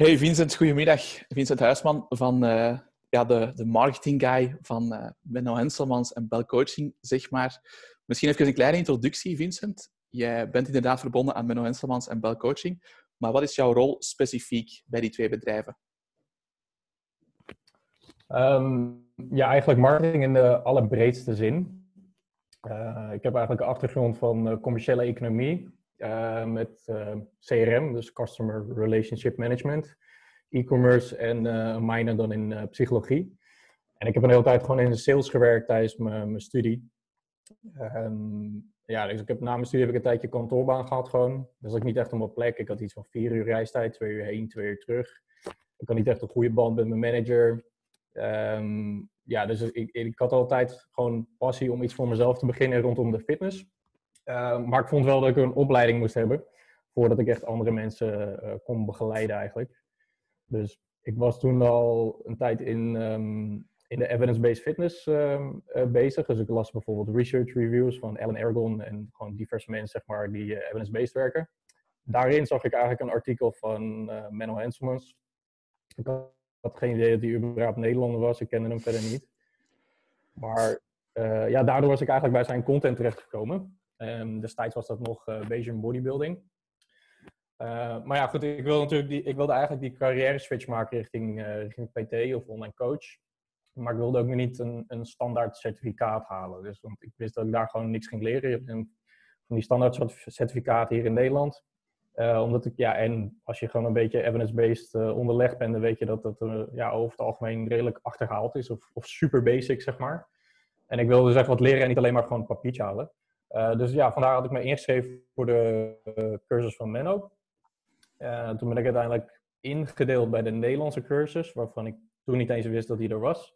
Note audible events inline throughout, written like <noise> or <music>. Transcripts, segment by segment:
Hey Vincent, goedemiddag. Vincent Huisman van uh, ja, de, de marketing guy van uh, Benno Henselmans en Bell Coaching, zeg maar. Misschien even een kleine introductie, Vincent. Jij bent inderdaad verbonden aan Benno Henselmans en Bell Coaching. Maar wat is jouw rol specifiek bij die twee bedrijven? Um, ja, eigenlijk marketing in de allerbreedste zin. Uh, ik heb eigenlijk een achtergrond van commerciële economie uh, met uh, CRM, dus Customer Relationship Management, e-commerce en uh, een minor dan in psychologie. En ik heb een hele tijd gewoon in de sales gewerkt tijdens mijn studie. Um, ja, dus ik heb na mijn studie heb ik een tijdje kantoorbaan gehad gewoon. Dus ik niet echt op mijn plek. Ik had iets van vier uur reistijd, twee uur heen, twee uur terug. Ik had niet echt een goede band met mijn manager. Um, ja, dus ik, ik had altijd gewoon passie om iets voor mezelf te beginnen rondom de fitness. Uh, maar ik vond wel dat ik een opleiding moest hebben voordat ik echt andere mensen uh, kon begeleiden eigenlijk. Dus ik was toen al een tijd in, um, in de evidence-based fitness um, uh, bezig. Dus ik las bijvoorbeeld research reviews van Alan Ergon en gewoon diverse mensen zeg maar, die evidence-based werken. Daarin zag ik eigenlijk een artikel van Menno Henselmans. Ik had geen idee dat hij überhaupt Nederlander was. Ik kende hem verder niet. Maar ja, daardoor was ik eigenlijk bij zijn content terechtgekomen. Um, destijds was dat nog uh, Bayesian bodybuilding. Uh, maar ja, goed, ik wilde natuurlijk die, ik wilde eigenlijk die carrière switch maken richting, uh, richting PT of online coach. Maar ik wilde ook niet een, een standaard certificaat halen. Dus, want ik wist dat ik daar gewoon niks ging leren. Je een, van die standaard certificaten hier in Nederland. Omdat ik, ja, en als je gewoon een beetje evidence-based onderlegd bent, dan weet je dat dat ja, over het algemeen redelijk achterhaald is. Of, of super basic, zeg maar. En ik wilde dus echt wat leren en niet alleen maar gewoon een papiertje halen. Uh, dus ja, vandaar had ik me ingeschreven voor de uh, cursus van Menno. Uh, toen ben ik uiteindelijk ingedeeld bij de Nederlandse cursus, waarvan ik toen niet eens wist dat die er was.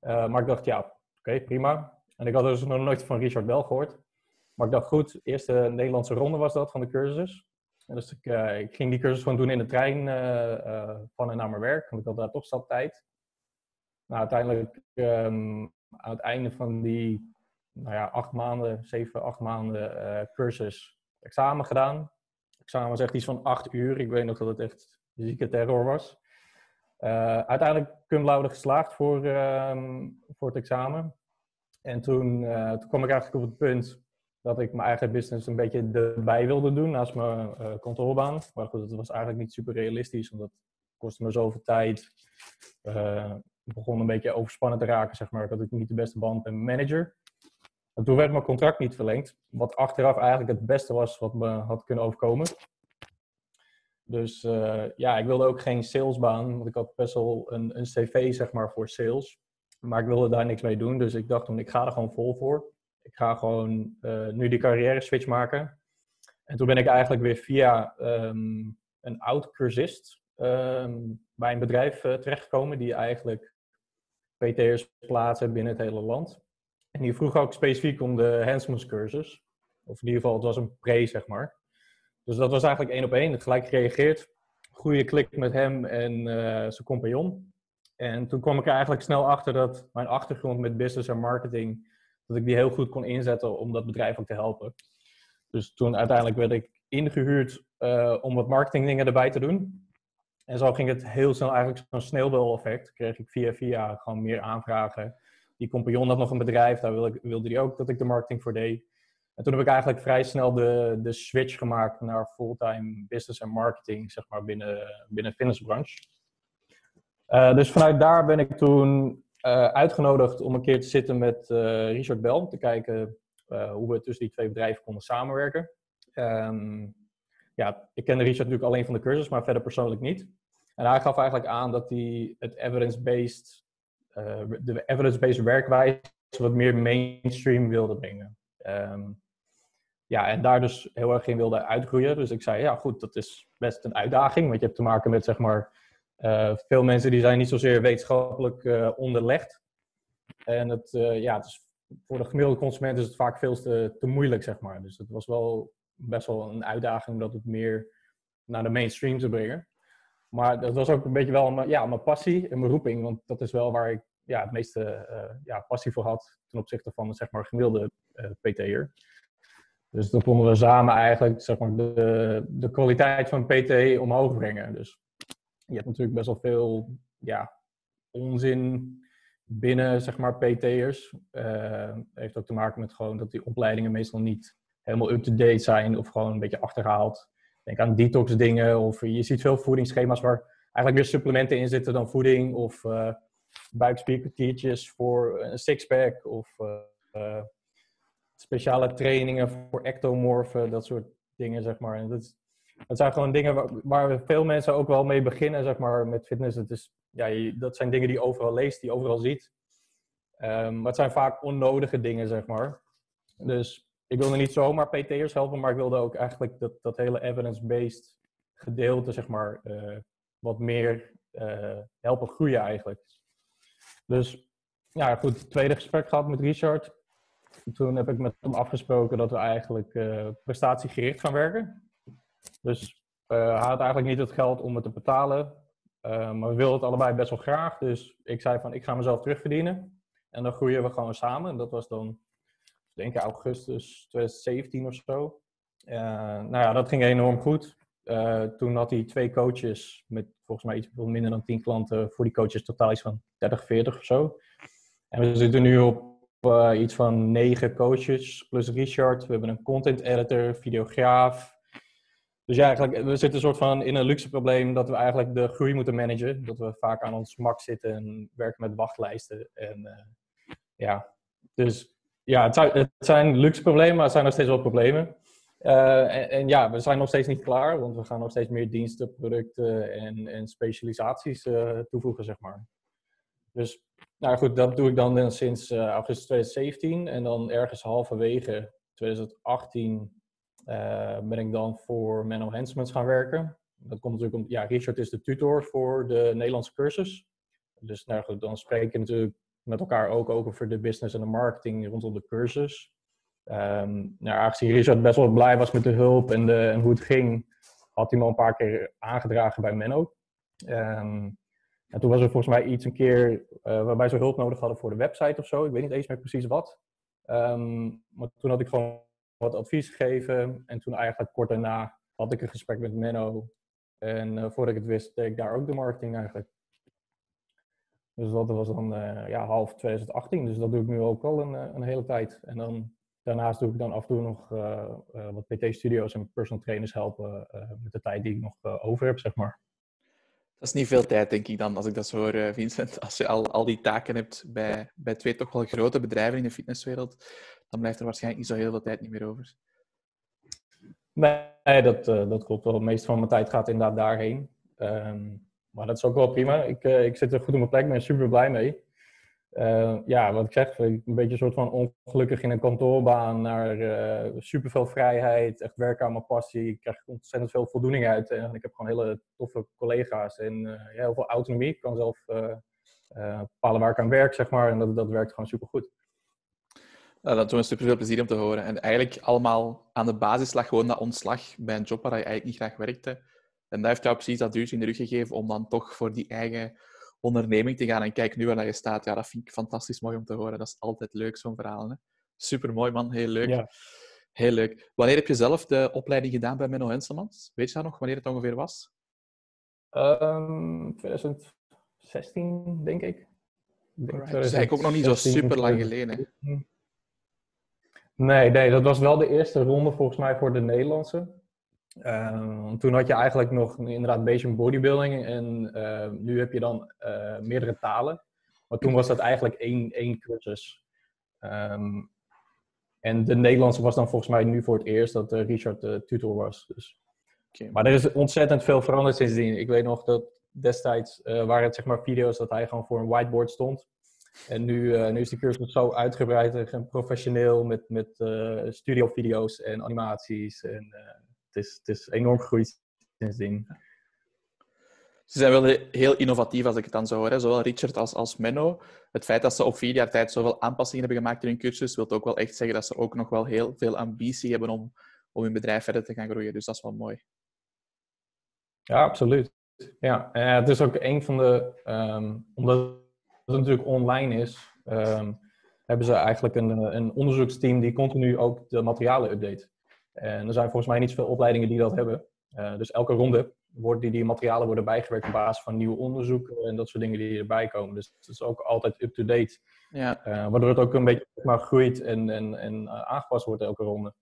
maar ik dacht, ja, oké, prima. En ik had dus nog nooit van Richard Bell gehoord. Maar ik dacht, goed, eerste Nederlandse ronde was dat van de cursus. En dus ik, ging die cursus gewoon doen in de trein van en naar mijn werk, want ik had daar toch zat tijd. Nou, uiteindelijk um, aan het einde van die nou ja, acht maanden, zeven, acht maanden uh, cursus examen gedaan. Examen was echt iets van acht uur. Ik weet nog dat het echt zieke terror was. Uh, uiteindelijk cum laude geslaagd voor, uh, voor het examen. En toen, uh, toen kwam ik eigenlijk op het punt dat ik mijn eigen business een beetje erbij wilde doen naast mijn kantoorbaan. Maar goed, dat was eigenlijk niet super realistisch, want dat kostte me zoveel tijd. ik begon een beetje overspannen te raken, zeg maar. Dat ik niet de beste band met mijn manager. En toen werd mijn contract niet verlengd, wat achteraf eigenlijk het beste was wat me had kunnen overkomen. Dus uh, ja, ik wilde ook geen salesbaan, want ik had best wel een, een cv zeg maar voor sales. Maar ik wilde daar niks mee doen, dus ik dacht ik ga er gewoon vol voor. Ik ga gewoon uh, nu die carrière switch maken. En toen ben ik eigenlijk weer via um, een oud cursist um, bij een bedrijf uh, terechtgekomen die eigenlijk PT'ers plaatsen binnen het hele land. En die vroeg ook specifiek om de Handsmans cursus. Of in ieder geval, het was een pre, zeg maar. Dus dat was eigenlijk één op één. Gelijk gereageerd. Goede klik met hem en uh, zijn compagnon. En toen kwam ik er eigenlijk snel achter dat mijn achtergrond met business en marketing, dat ik die heel goed kon inzetten om dat bedrijf ook te helpen. Dus toen uiteindelijk werd ik ingehuurd uh, om wat marketingdingen erbij te doen. En zo ging het heel snel eigenlijk zo'n sneeuwbal-effect. Kreeg ik via via gewoon meer aanvragen die compagnon had nog een bedrijf, daar wilde, hij ook dat ik de marketing voor deed. En toen heb ik eigenlijk vrij snel de, de switch gemaakt naar fulltime business en marketing, zeg maar, binnen, binnen fitnessbranche. Uh, dus vanuit daar ben ik toen uh, uitgenodigd om een keer te zitten met uh, Richard Bell, om te kijken hoe we tussen die twee bedrijven konden samenwerken. Um, ja, ik kende Richard natuurlijk alleen van de cursus, maar verder persoonlijk niet. En hij gaf eigenlijk aan dat hij het evidence-based de evidence-based werkwijze wat meer mainstream wilde brengen. Um, ja, en daar dus heel erg in wilde uitgroeien. Dus ik zei, ja goed, dat is best een uitdaging. Want je hebt te maken met, zeg maar, uh, veel mensen die zijn niet zozeer wetenschappelijk uh, onderlegd. En het, ja, het is, voor de gemiddelde consument is het vaak veel te, te moeilijk, zeg maar. Dus het was wel best wel een uitdaging om dat meer naar de mainstream te brengen. Maar dat was ook een beetje wel mijn, ja, mijn passie en mijn roeping. Want dat is wel waar ik ja, het meeste uh, ja, passie voor had ten opzichte van zeg maar, gemiddelde uh, PT'er. Dus dan konden we samen eigenlijk zeg maar, de, de kwaliteit van PT omhoog brengen. Dus je hebt natuurlijk best wel veel ja, onzin binnen, zeg maar, PT'ers. Uh, heeft ook te maken met gewoon dat die opleidingen meestal niet helemaal up-to-date zijn of gewoon een beetje achtergehaald. Denk aan detox dingen of je ziet veel voedingsschema's waar eigenlijk meer supplementen in zitten dan voeding of uh, voor een sixpack of uh, speciale trainingen voor ectomorfen, dat soort dingen, zeg maar. En dat, dat zijn gewoon dingen waar, veel mensen ook wel mee beginnen, zeg maar, met fitness. Het is, ja, dat zijn dingen die je overal leest, die je overal ziet. Um, maar het zijn vaak onnodige dingen, zeg maar. Dus ik wilde niet zomaar PT'ers helpen, maar ik wilde ook eigenlijk dat, dat hele evidence-based gedeelte, zeg maar, uh, wat meer uh, helpen groeien eigenlijk. Dus ja, goed, tweede gesprek gehad met Richard. Toen heb ik met hem afgesproken dat we eigenlijk uh, prestatiegericht gaan werken. Dus hij had eigenlijk niet het geld om het te betalen. Maar we wilden het allebei best wel graag. Dus ik zei van, ik ga mezelf terugverdienen. En dan groeien we gewoon samen. En dat was dan, denk augustus 2017 of zo. nou ja, dat ging enorm goed. toen had hij twee coaches met volgens mij iets minder dan 10 klanten. Voor die coaches totaal iets van 30, 40 of zo. En we zitten nu op uh, iets van negen coaches plus Richard. We hebben een content editor, videograaf. Dus ja, eigenlijk, we zitten een soort van in een luxe probleem dat we eigenlijk de groei moeten managen. Dat we vaak aan ons mak zitten en werken met wachtlijsten. En ja, dus ja, het zijn, het zijn, luxe problemen, maar het zijn nog steeds wel problemen. Uh, en, ja, we zijn nog steeds niet klaar, want we gaan nog steeds meer diensten, producten en, en specialisaties toevoegen, zeg maar. Dus nou goed, dat doe ik dan sinds uh, augustus 2017. En dan ergens halverwege 2018 uh, ben ik dan voor Menno Hensmans gaan werken. Dat komt natuurlijk om, ja, Richard is de tutor voor de Nederlandse cursus. Dus nou goed, dan spreken we natuurlijk met elkaar ook over de business en de marketing rondom de cursus. Um, nou, aangezien Richard best wel blij was met de hulp en, de, en hoe het ging, had hij me al een paar keer aangedragen bij Menno. Um, en toen was er volgens mij iets een keer uh, waarbij ze hulp nodig hadden voor de website of zo. Ik weet niet eens meer precies wat. Um, maar toen had ik gewoon wat advies gegeven. En toen eigenlijk kort daarna had ik een gesprek met Menno. En uh, voordat ik het wist, deed ik daar ook de marketing eigenlijk. Dus dat was dan uh, ja, half 2018. Dus dat doe ik nu ook al een, een hele tijd. En dan, daarnaast doe ik dan af en toe nog wat PT-studio's en personal trainers helpen met de tijd die ik nog over heb, zeg maar. Dat is niet veel tijd, denk ik dan, als ik dat zo hoor, eh, Vincent. Als je al, al die taken hebt bij, bij twee toch wel grote bedrijven in de fitnesswereld, dan blijft er waarschijnlijk niet zo heel veel tijd niet meer over. Nee, dat, dat klopt wel. Het meeste van mijn tijd gaat inderdaad daarheen. Um, maar dat is ook wel prima. Ik, uh, ik zit er goed op mijn plek, ben super blij mee. Uh, ja, wat ik zeg, een beetje een soort van ongelukkig in een kantoorbaan naar uh, superveel vrijheid, echt werken aan mijn passie. Ik krijg ontzettend veel voldoening uit en ik heb gewoon hele toffe collega's en heel veel autonomie. Ik kan zelf bepalen waar ik aan werk, zeg maar, en dat, dat werkt gewoon supergoed. Nou, dat doet me veel plezier om te horen. En eigenlijk allemaal aan de basis lag gewoon dat ontslag bij een job waar je eigenlijk niet graag werkte. En dat heeft jou precies dat duwtje in de rug gegeven om dan toch voor die eigen onderneming te gaan en kijk nu waar je staat. Ja, dat vind ik fantastisch mooi om te horen. Dat is altijd leuk, zo'n verhaal. Hè? Super mooi, man. Heel leuk. Ja. Heel leuk. Wanneer heb je zelf de opleiding gedaan bij Menno Henselmans? Weet je dat nog, wanneer het ongeveer was? Um, 2016, denk ik. Denk Dat is eigenlijk ook nog niet zo super lang geleden. Nee, nee, dat was wel de eerste ronde volgens mij voor de Nederlandse. Uh, toen had je eigenlijk nog inderdaad Bayesian bodybuilding en uh, nu heb je dan uh, meerdere talen. Maar toen was dat eigenlijk één, één cursus. Um, en de Nederlandse was dan volgens mij nu voor het eerst dat Richard de tutor was. Dus. Okay. Maar er is ontzettend veel veranderd sindsdien. Ik weet nog dat destijds waren het zeg maar video's dat hij gewoon voor een whiteboard stond. En nu, nu is de cursus zo uitgebreid en professioneel met, met studiovideo's en animaties en is, het is enorm gegroeid sindsdien. Ze zijn wel heel innovatief, als ik het dan zo hoor. Zowel Richard als, als Menno. Het feit dat ze op vier jaar tijd zoveel aanpassingen hebben gemaakt in hun cursus, wil ook wel echt zeggen dat ze ook nog wel heel veel ambitie hebben om, om hun bedrijf verder te gaan groeien. Dus dat is wel mooi. Ja, absoluut. Ja, uh, het is ook een van de... Um, omdat het natuurlijk online is, um, hebben ze eigenlijk een, een onderzoeksteam die continu ook de materialen update. En er zijn volgens mij niet zoveel opleidingen die dat hebben. Uh, dus elke ronde worden die, die materialen worden bijgewerkt op basis van nieuw onderzoek en dat soort dingen die erbij komen. Dus het is ook altijd up-to-date. Ja. waardoor het ook een beetje maar, groeit en, en, en aangepast wordt elke ronde.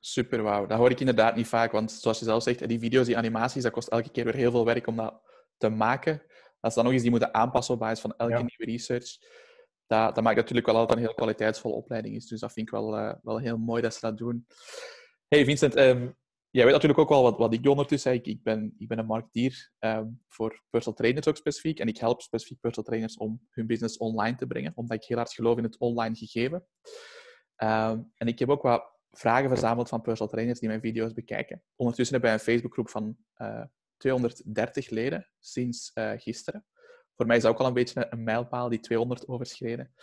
Super, wauw. Dat hoor ik inderdaad niet vaak, want zoals je zelf zegt, die video's, die animaties, dat kost elke keer weer heel veel werk om dat te maken. Als ze dan nog eens die moeten aanpassen op basis van elke nieuwe research, dat, dat maakt natuurlijk wel altijd een heel kwaliteitsvolle opleiding is. Dus dat vind ik wel, uh, wel heel mooi dat ze dat doen. Hey Vincent, um, jij weet natuurlijk ook wel wat, wat ik doe ondertussen. Ik, ik, ben, ik ben een marketeer um, voor personal trainers ook specifiek. En ik help specifiek personal trainers om hun business online te brengen, omdat ik heel hard geloof in het online gegeven. Um, en ik heb ook wat vragen verzameld van personal trainers die mijn video's bekijken. Ondertussen hebben wij een Facebookgroep van uh, eh, 230 leden sinds uh, gisteren. Voor mij is dat ook al een beetje een, mijlpaal, die 200 overschreden.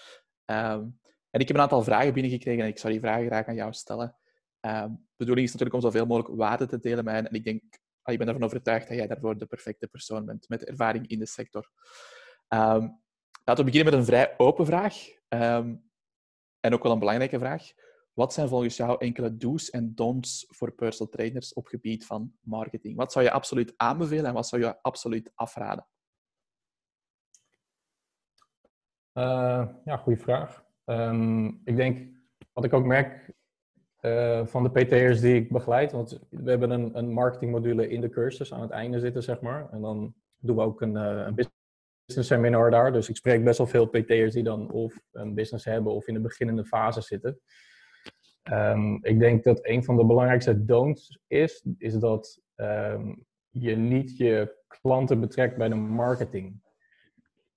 Um, en ik heb een aantal vragen binnengekregen en ik zou die vragen graag aan jou stellen. Um, de bedoeling is natuurlijk om zoveel mogelijk waarde te delen met. En ik denk, ah, ik ben ervan overtuigd dat jij daarvoor de perfecte persoon bent met ervaring in de sector. Um, laten we beginnen met een vrij open vraag. en ook wel een belangrijke vraag. Wat zijn volgens jou enkele do's en don'ts voor personal trainers op gebied van marketing? Wat zou je absoluut aanbevelen en wat zou je absoluut afraden? Uh, ja, goede vraag. Um, ik denk, wat ik ook merk uh, van de PT'ers die ik begeleid, want we hebben een, een marketingmodule in de cursus aan het einde zitten, zeg maar. En dan doen we ook een, uh, een business seminar daar. Dus ik spreek best wel veel PT'ers die dan of een business hebben of in de beginnende fase zitten. Um, ik denk dat een van de belangrijkste don'ts is, is dat um, je niet je klanten betrekt bij de marketing.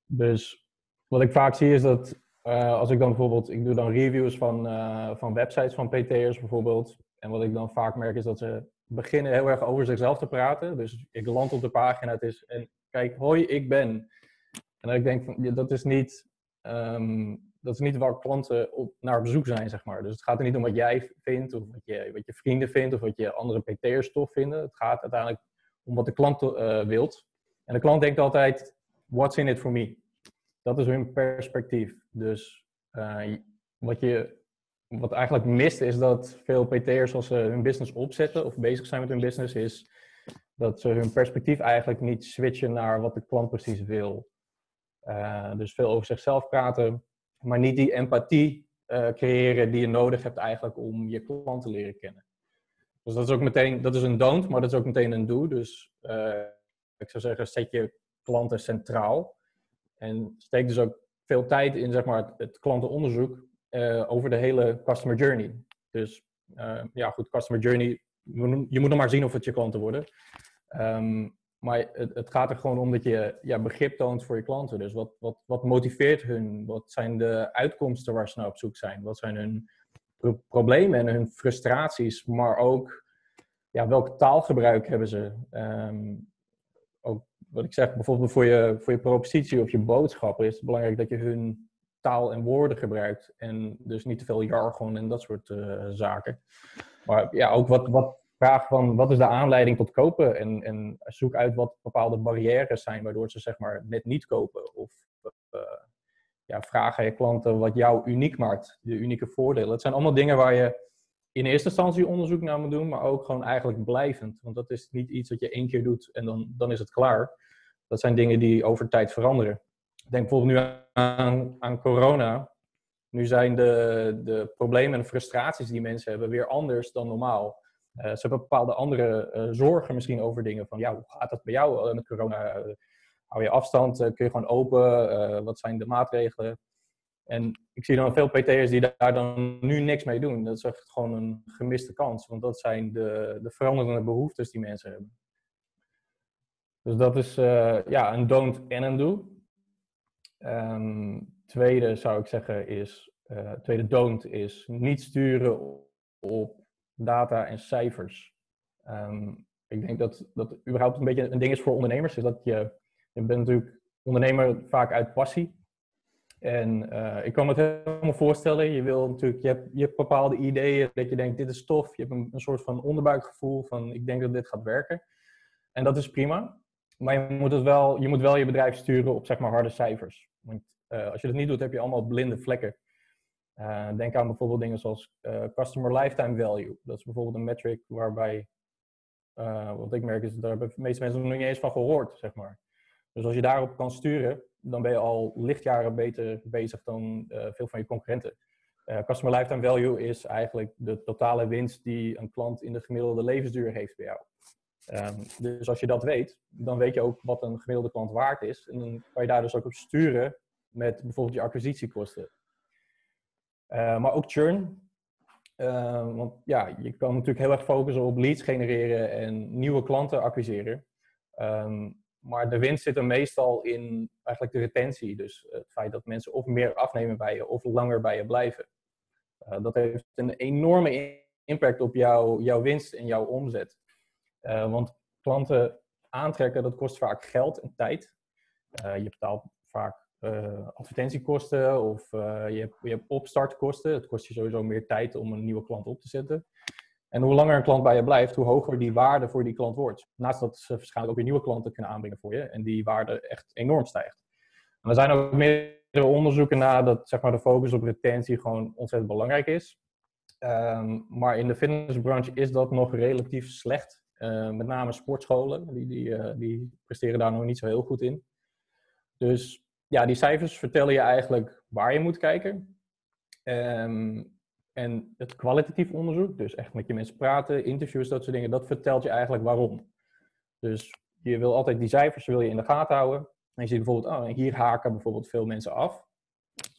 Dus wat ik vaak zie is dat uh, als ik dan bijvoorbeeld, ik doe dan reviews van, uh, van websites van PT'ers bijvoorbeeld. En wat ik dan vaak merk is dat ze beginnen heel erg over zichzelf te praten. Dus ik land op de pagina, het is en kijk, hoi, ik ben. En dan ik denk van, dat is niet um, dat is niet waar klanten op, naar bezoek zijn, zeg maar. Dus het gaat er niet om wat jij vindt, of wat je, wat je vrienden vindt, of wat je andere PT'ers tof vinden. Het gaat uiteindelijk om wat de klant uh, wilt. En de klant denkt altijd, what's in it for me? Dat is hun perspectief. Dus uh, wat je wat eigenlijk mist is dat veel PT'ers als ze hun business opzetten of bezig zijn met hun business, is dat ze hun perspectief eigenlijk niet switchen naar wat de klant precies wil. Uh, dus veel over zichzelf praten, maar niet die empathie uh, creëren die je nodig hebt eigenlijk om je klant te leren kennen. Dus dat is ook meteen, dat is een don't, maar dat is ook meteen een do. Dus ik zou zeggen, zet je klanten centraal. En steek dus ook veel tijd in zeg maar, het, klantenonderzoek uh, over de hele customer journey. Dus ja, goed, customer journey, je moet nog maar zien of het je klanten worden. Um, maar het, het, gaat er gewoon om dat je ja, begrip toont voor je klanten. Dus wat, wat, wat motiveert hun? Wat zijn de uitkomsten waar ze naar op zoek zijn? Wat zijn hun problemen en hun frustraties? Maar ook ja, welk taalgebruik hebben ze? Um, wat ik zeg, bijvoorbeeld voor je, voor je propositie of je boodschappen is het belangrijk dat je hun taal en woorden gebruikt. En dus niet te veel jargon en dat soort uh, zaken. Maar ja, ook wat, wat, vraag van wat is de aanleiding tot kopen en, en zoek uit wat bepaalde barrières zijn waardoor ze zeg maar net niet kopen. Of uh, ja, vraag aan je klanten wat jou uniek maakt, de unieke voordelen. Het zijn allemaal dingen waar je in eerste instantie onderzoek naar moet doen, maar ook gewoon eigenlijk blijvend. Want dat is niet iets wat je één keer doet en dan, dan is het klaar. Dat zijn dingen die over tijd veranderen. Denk bijvoorbeeld nu aan, aan corona. Nu zijn de, de problemen en frustraties die mensen hebben weer anders dan normaal. Uh, ze hebben bepaalde andere uh, zorgen misschien over dingen. Van ja, hoe gaat dat bij jou uh, met corona? hou je afstand? kun je gewoon open? wat zijn de maatregelen? En ik zie dan veel PT'ers die daar dan nu niks mee doen. Dat is echt gewoon een gemiste kans. Want dat zijn de, de veranderende behoeftes die mensen hebben. Dus dat is ja, een don't en een do. Um, tweede zou ik zeggen is, tweede don't is niet sturen op data en cijfers. Ehm, ik denk dat dat überhaupt een beetje een ding is voor ondernemers. Is dat je, je bent natuurlijk ondernemer vaak uit passie. En uh, ik kan me het helemaal voorstellen. Je wil natuurlijk, je hebt, je hebt bepaalde ideeën dat je denkt, dit is tof. Je hebt een, een soort van onderbuikgevoel van, ik denk dat dit gaat werken. En dat is prima. Maar je moet, het wel, je moet wel je bedrijf sturen op zeg maar harde cijfers. Want uh, als je dat niet doet, heb je allemaal blinde vlekken. Uh, denk aan bijvoorbeeld dingen zoals uh, Customer Lifetime Value. Dat is bijvoorbeeld een metric waarbij wat ik merk is, daar hebben de meeste mensen nog niet eens van gehoord, zeg maar. Dus als je daarop kan sturen, dan ben je al lichtjaren beter bezig dan veel van je concurrenten. customer lifetime value is eigenlijk de totale winst die een klant in de gemiddelde levensduur heeft bij jou. Um, dus als je dat weet, dan weet je ook wat een gemiddelde klant waard is. En dan kan je daar dus ook op sturen met bijvoorbeeld je acquisitiekosten. Uh, maar ook churn. Uh, want ja, je kan natuurlijk heel erg focussen op leads genereren en nieuwe klanten acquiseren. Maar de winst zit er meestal in eigenlijk de retentie. Dus het feit dat mensen of meer afnemen bij je of langer bij je blijven. Uh, dat heeft een enorme impact op jouw, jouw winst en jouw omzet. Uh, want klanten aantrekken, dat kost vaak geld en tijd. Uh, je betaalt vaak uh, advertentiekosten of je, hebt, je hebt opstartkosten. Het kost je sowieso meer tijd om een nieuwe klant op te zetten. En hoe langer een klant bij je blijft, hoe hoger die waarde voor die klant wordt. Naast dat ze waarschijnlijk ook weer nieuwe klanten kunnen aanbrengen voor je. En die waarde echt enorm stijgt. En er zijn ook meerdere onderzoeken naar dat zeg maar, de focus op retentie gewoon ontzettend belangrijk is. Um, maar in de fitnessbranche is dat nog relatief slecht. Uh, met name sportscholen, die, die, uh, die presteren daar nog niet zo heel goed in. Dus ja, die cijfers vertellen je eigenlijk waar je moet kijken. Um, en het kwalitatief onderzoek, dus echt met je mensen praten, interviews, dat soort dingen, dat vertelt je eigenlijk waarom. Dus je wil altijd die cijfers wil je in de gaten houden. En je ziet bijvoorbeeld, oh, hier haken bijvoorbeeld veel mensen af.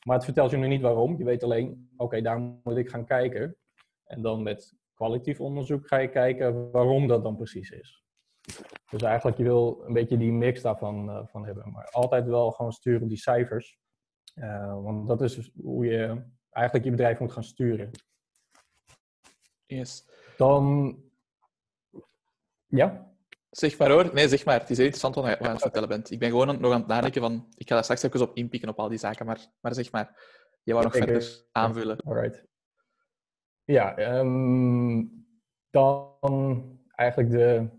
Maar het vertelt je nog niet waarom. Je weet alleen, oké, daar moet ik gaan kijken. En dan met kwalitatief onderzoek ga je kijken waarom dat dan precies is. Dus eigenlijk, je wil een beetje die mix daarvan uh, van hebben. Maar altijd wel gewoon sturen die cijfers. Uh, want dat is dus hoe je eigenlijk je bedrijf moet gaan sturen. Yes. Dan... Ja? Zeg maar hoor. Nee, zeg maar. Het is heel interessant wat je aan het vertellen bent. Ik ben gewoon nog aan het nadenken van... Ik ga daar straks even op inpikken op al die zaken, maar, maar zeg maar. Je wou nog verder aanvullen. Alright. Ja, um, dan eigenlijk de,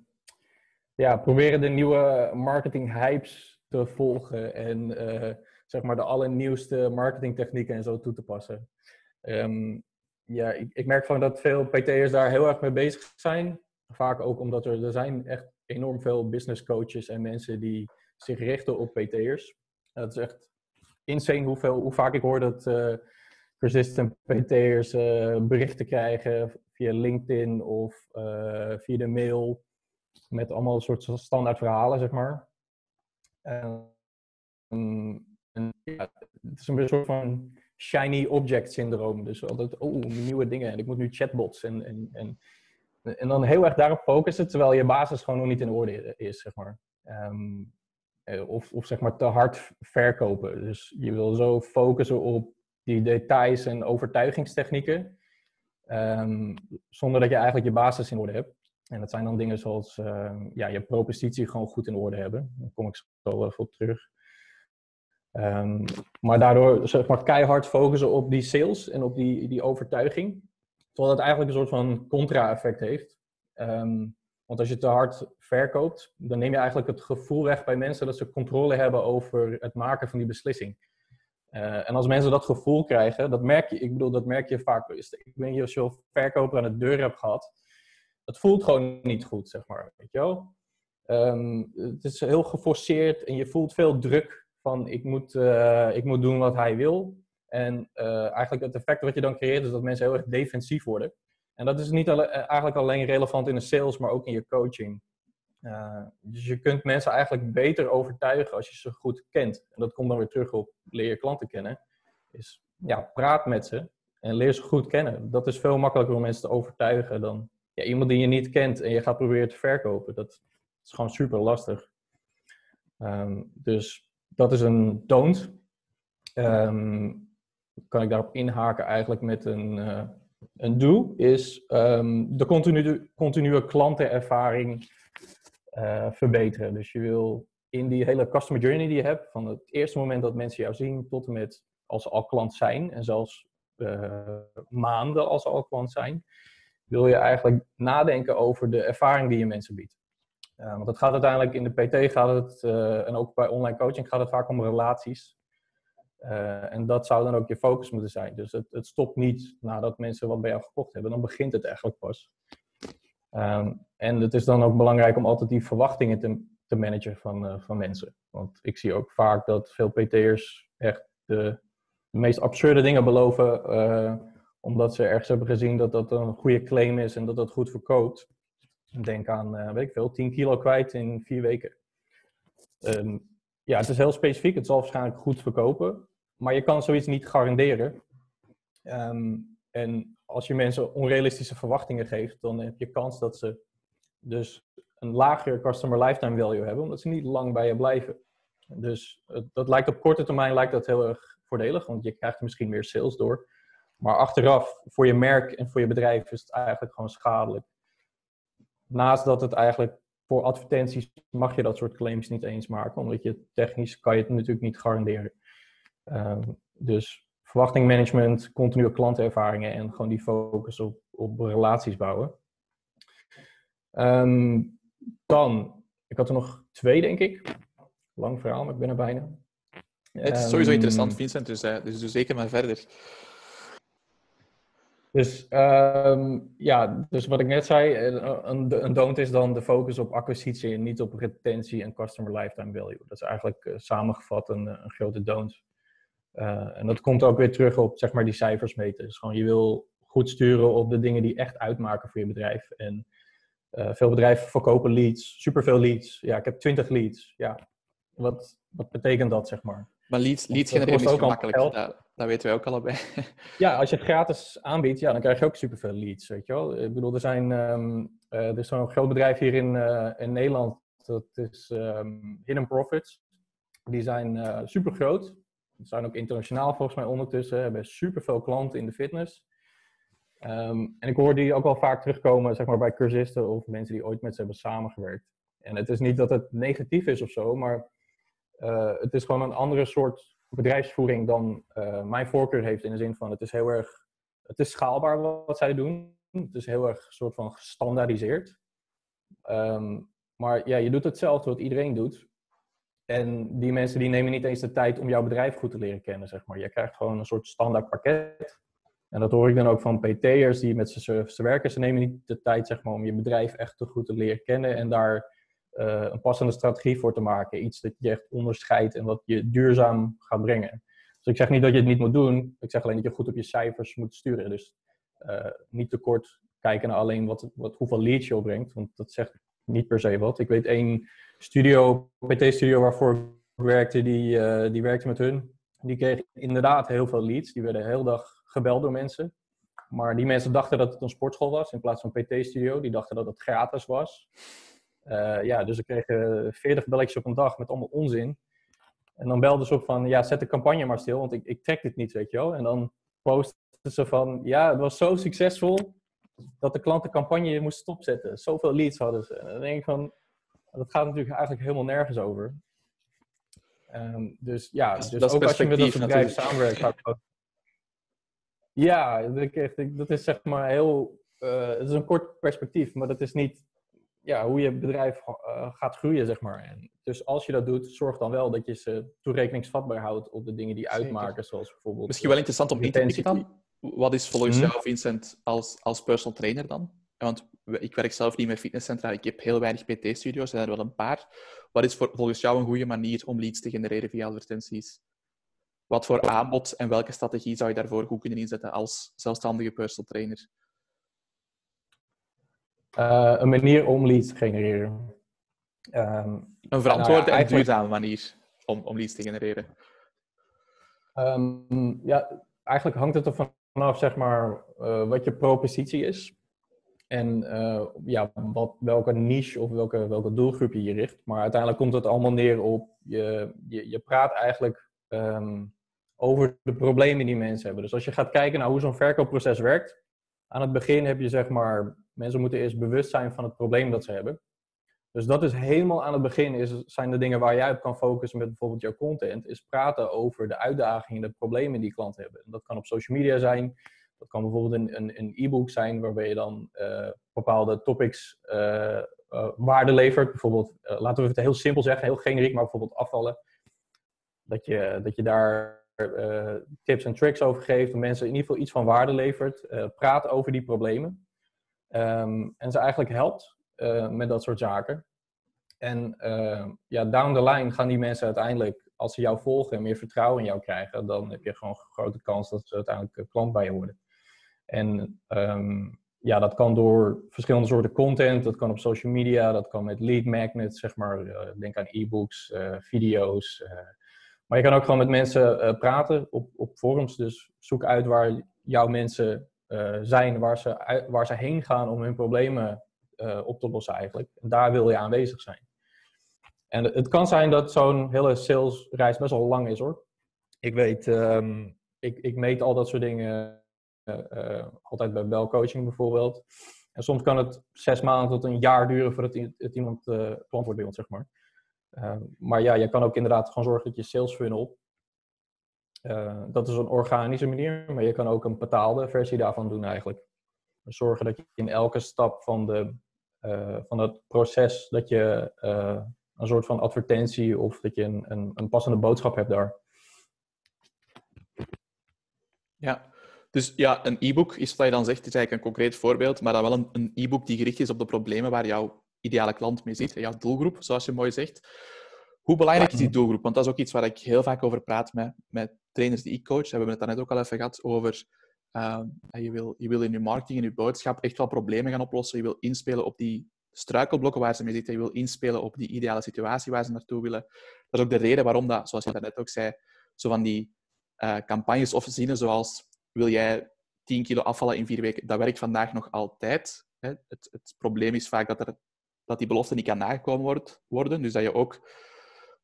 ja, proberen de nieuwe marketing hypes te volgen en uh, zeg maar de allernieuwste marketingtechnieken en zo toe te passen. Um, ja, ik, ik, merk gewoon dat veel PT'ers daar heel erg mee bezig zijn. Vaak ook omdat er, er zijn echt enorm veel business coaches en mensen die zich richten op PT'ers. Dat is echt insane hoeveel, hoe vaak ik hoor dat uh, persistent PT'ers uh, berichten krijgen via LinkedIn of uh, via de mail met allemaal soort standaard verhalen, zeg maar. En, het is een soort van shiny object syndroom. Dus altijd, oh, nieuwe dingen en ik moet nu chatbots en, en, en, en dan heel erg daarop focussen, terwijl je basis gewoon nog niet in orde is, zeg maar. Um, of, of zeg maar te hard verkopen. Dus je wil zo focussen op die details en overtuigingstechnieken. Um, zonder dat je eigenlijk je basis in orde hebt. En dat zijn dan dingen zoals uh, ja, je propositie gewoon goed in orde hebben. Daar kom ik zo even op terug. Um, maar daardoor zeg maar, keihard focussen op die sales en op die, die overtuiging. Terwijl het eigenlijk een soort van contra-effect heeft. Want als je te hard verkoopt, dan neem je eigenlijk het gevoel weg bij mensen dat ze controle hebben over het maken van die beslissing. Uh, en als mensen dat gevoel krijgen, dat merk je, ik bedoel, dat merk je vaak. Ik weet niet of je verkoper aan de deur hebt gehad. Het voelt gewoon niet goed, zeg maar. Weet je wel? Um, het is heel geforceerd en je voelt veel druk van ik moet, uh, ik moet doen wat hij wil. En uh, eigenlijk het effect wat je dan creëert is dat mensen heel erg defensief worden. En dat is niet alle, eigenlijk alleen relevant in de sales, maar ook in je coaching. Uh, dus je kunt mensen eigenlijk beter overtuigen als je ze goed kent. En dat komt dan weer terug op leer je klanten kennen. Is ja, praat met ze en leer ze goed kennen. Dat is veel makkelijker om mensen te overtuigen dan ja, iemand die je niet kent en je gaat proberen te verkopen. Dat is gewoon super lastig. Um, dus dat is een don't. Um, kan ik daarop inhaken eigenlijk met een, uh, een do, is um, de continue, continue klantenervaring uh, verbeteren. Dus je wil in die hele customer journey die je hebt, van het eerste moment dat mensen jou zien tot en met als ze al klant zijn en zelfs uh, maanden als ze al klant zijn, wil je eigenlijk nadenken over de ervaring die je mensen biedt. Uh, want het gaat uiteindelijk in de PT gaat het, en ook bij online coaching gaat het vaak om relaties. En dat zou dan ook je focus moeten zijn. Dus het, het, stopt niet nadat mensen wat bij jou gekocht hebben. Dan begint het eigenlijk pas. Um, en het is dan ook belangrijk om altijd die verwachtingen te, te managen van, van mensen. Want ik zie ook vaak dat veel PT'ers echt de, meest absurde dingen beloven, omdat ze ergens hebben gezien dat dat een goede claim is en dat dat goed verkoopt. Denk aan, weet ik veel, 10 kilo kwijt in vier weken. Ehm, ja, het is heel specifiek. Het zal waarschijnlijk goed verkopen. Maar je kan zoiets niet garanderen. Ehm, en als je mensen onrealistische verwachtingen geeft, dan heb je kans dat ze dus een lagere customer lifetime value hebben, omdat ze niet lang bij je blijven. Dus dat lijkt op korte termijn lijkt dat heel erg voordelig, want je krijgt misschien meer sales door. Maar achteraf, voor je merk en voor je bedrijf, is het eigenlijk gewoon schadelijk. Naast dat het eigenlijk voor advertenties mag je dat soort claims niet eens maken, omdat je technisch kan je het natuurlijk niet garanderen. Uh, dus verwachtingmanagement, continue klantervaringen en gewoon die focus op, op relaties bouwen. Um, dan, ik had er nog twee, denk ik. Lang verhaal, maar ik ben er bijna. Het is sowieso interessant, Vincent, dus, uh, dus doe zeker maar verder. Dus um, ja, dus wat ik net zei, eh, een, een don't is dan de focus op acquisitie en niet op retentie en customer lifetime value. Dat is eigenlijk uh, samengevat een, een, grote don't. Uh, en dat komt ook weer terug op zeg maar die cijfers meten. Dus gewoon je wil goed sturen op de dingen die echt uitmaken voor je bedrijf. En veel bedrijven verkopen leads, superveel leads. Ja, ik heb 20 leads. Ja, wat, wat betekent dat zeg maar? Maar leads, leads genereren is gemakkelijk. Dat, dat, weten wij ook allebei. <laughs> ja, als je het gratis aanbiedt, ja, dan krijg je ook superveel leads, weet je wel. Ik bedoel, er zijn... Um, uh, er is zo'n groot bedrijf hier in, uh, in Nederland. Dat is um, Hidden Profits. Die zijn super groot. Die zijn ook internationaal volgens mij ondertussen. Hebben superveel klanten in de fitness. Um, en ik hoor die ook wel vaak terugkomen zeg maar, bij cursisten of mensen die ooit met ze hebben samengewerkt. En het is niet dat het negatief is of zo, maar uh, het is gewoon een andere soort bedrijfsvoering dan uh, mijn voorkeur heeft. In de zin van het is heel erg, het is schaalbaar wat zij doen. Het is heel erg soort van gestandaardiseerd. Um, maar ja, je doet hetzelfde wat iedereen doet. En die mensen die nemen niet eens de tijd om jouw bedrijf goed te leren kennen, zeg maar. Je krijgt gewoon een soort standaard pakket. En dat hoor ik dan ook van PT'ers die met z'n werken. Ze nemen niet de tijd zeg maar, om je bedrijf echt te goed te leren kennen en daar uh, een passende strategie voor te maken. Iets dat je echt onderscheidt en wat je duurzaam gaat brengen. Dus ik zeg niet dat je het niet moet doen. Ik zeg alleen dat je goed op je cijfers moet sturen. Dus uh, niet te kort kijken naar alleen wat, wat, hoeveel leads je opbrengt. Want dat zegt niet per se wat. Ik weet één studio, PT-studio waarvoor ik werkte, die, uh, die werkte met hun. Die kreeg inderdaad heel veel leads. Die werden de hele dag gebeld door mensen. Maar die mensen dachten dat het een sportschool was in plaats van PT-studio. Die dachten dat het gratis was. Uh, ja, dus ik kreeg 40 belletjes op een dag met allemaal onzin. En dan belden ze op van, ja, zet de campagne maar stil, want ik, ik trek dit niet, weet je wel. En dan posten ze van, ja, het was zo succesvol dat de klant de campagne moest stopzetten. Zoveel leads hadden ze. En dan denk ik van, dat gaat natuurlijk eigenlijk helemaal nergens over. Um, dus ja, dus dat ook als je met een bedrijf samenwerkt. Ja, dat is zeg maar heel, uh, het is een kort perspectief, maar dat is niet ja, hoe je bedrijf uh, gaat groeien, zeg maar. En dus als je dat doet, zorg dan wel dat je ze toerekeningsvatbaar houdt op de dingen die uitmaken, zoals bijvoorbeeld... Misschien wel interessant om in te dan. Wat is volgens hmm? jou, Vincent, als, als personal trainer dan? Want ik werk zelf niet met fitnesscentra, ik heb heel weinig PT-studio's, er zijn er wel een paar. Wat is voor, volgens jou een goede manier om leads te genereren via advertenties? Wat voor aanbod en welke strategie zou je daarvoor goed kunnen inzetten als zelfstandige personal trainer? Uh, een manier om leads te genereren. Um, een verantwoorde nou ja, en duurzame manier om, om leads te genereren. Um, ja, eigenlijk hangt het er vanaf, zeg maar, uh, wat je propositie is. En uh, ja, wat, welke niche of welke, welke doelgroep je je richt. Maar uiteindelijk komt het allemaal neer op, je, je, je praat eigenlijk um, over de problemen die mensen hebben. Dus als je gaat kijken naar hoe zo'n verkoopproces werkt. Aan het begin heb je zeg maar Mensen moeten eerst bewust zijn van het probleem dat ze hebben. Dus dat is helemaal aan het begin, is, zijn de dingen waar jij op kan focussen met bijvoorbeeld jouw content, is praten over de uitdagingen, de problemen die klanten hebben. dat kan op social media zijn, dat kan bijvoorbeeld een, e-book zijn waarbij je dan uh, bepaalde topics uh, uh, waarde levert. Bijvoorbeeld, laten we het heel simpel zeggen, heel generiek, maar bijvoorbeeld afvallen. Dat je, dat je daar tips en tricks over geeft, om mensen in ieder geval iets van waarde levert. praat over die problemen. Um, en ze eigenlijk helpt met dat soort zaken. En ja, down the line gaan die mensen uiteindelijk, als ze jou volgen en meer vertrouwen in jou krijgen, dan heb je gewoon een grote kans dat ze uiteindelijk klant bij je worden. En ehm, ja, dat kan door verschillende soorten content. Dat kan op social media, dat kan met lead magnets, zeg maar. Denk aan e-books, video's. Maar je kan ook gewoon met mensen praten op, op forums. Dus zoek uit waar jouw mensen zijn, waar ze, waar ze heen gaan om hun problemen op te lossen eigenlijk. En daar wil je aanwezig zijn. En het kan zijn dat zo'n hele salesreis best wel lang is hoor. Ik weet, um, ik, ik meet al dat soort dingen eh, eh, altijd bij belcoaching bijvoorbeeld. En soms kan het zes maanden tot een jaar duren voordat het iemand uh, klant wordt bij ons, zeg maar. Maar ja, je kan ook inderdaad gewoon zorgen dat je sales funnel, dat is een organische manier, maar je kan ook een betaalde versie daarvan doen eigenlijk. Zorgen dat je in elke stap van, de, van het proces, dat je een soort van advertentie of dat je een, een, een passende boodschap hebt daar. Ja, dus ja, een e-book is wat je dan zegt, is eigenlijk een concreet voorbeeld, maar dan wel een, een e-book die gericht is op de problemen waar jouw ideale klant mee zit, jouw doelgroep, zoals je mooi zegt. Hoe belangrijk is die doelgroep? Want dat is ook iets waar ik heel vaak over praat met, met trainers die ik coach. We hebben het daarnet ook al even gehad over... Uh, je, wil, je wil in je marketing en je boodschap echt wel problemen gaan oplossen. Je wil inspelen op die struikelblokken waar ze mee zitten. Je wil inspelen op die ideale situatie waar ze naartoe willen. Dat is ook de reden waarom dat, zoals je daarnet ook zei, zo van die uh, campagnes of zinnen zoals wil jij 10 kilo afvallen in vier weken? Dat werkt vandaag nog altijd. Hè? Het, het, probleem is vaak dat, er, dat die belofte niet kan nagekomen worden. Dus dat je ook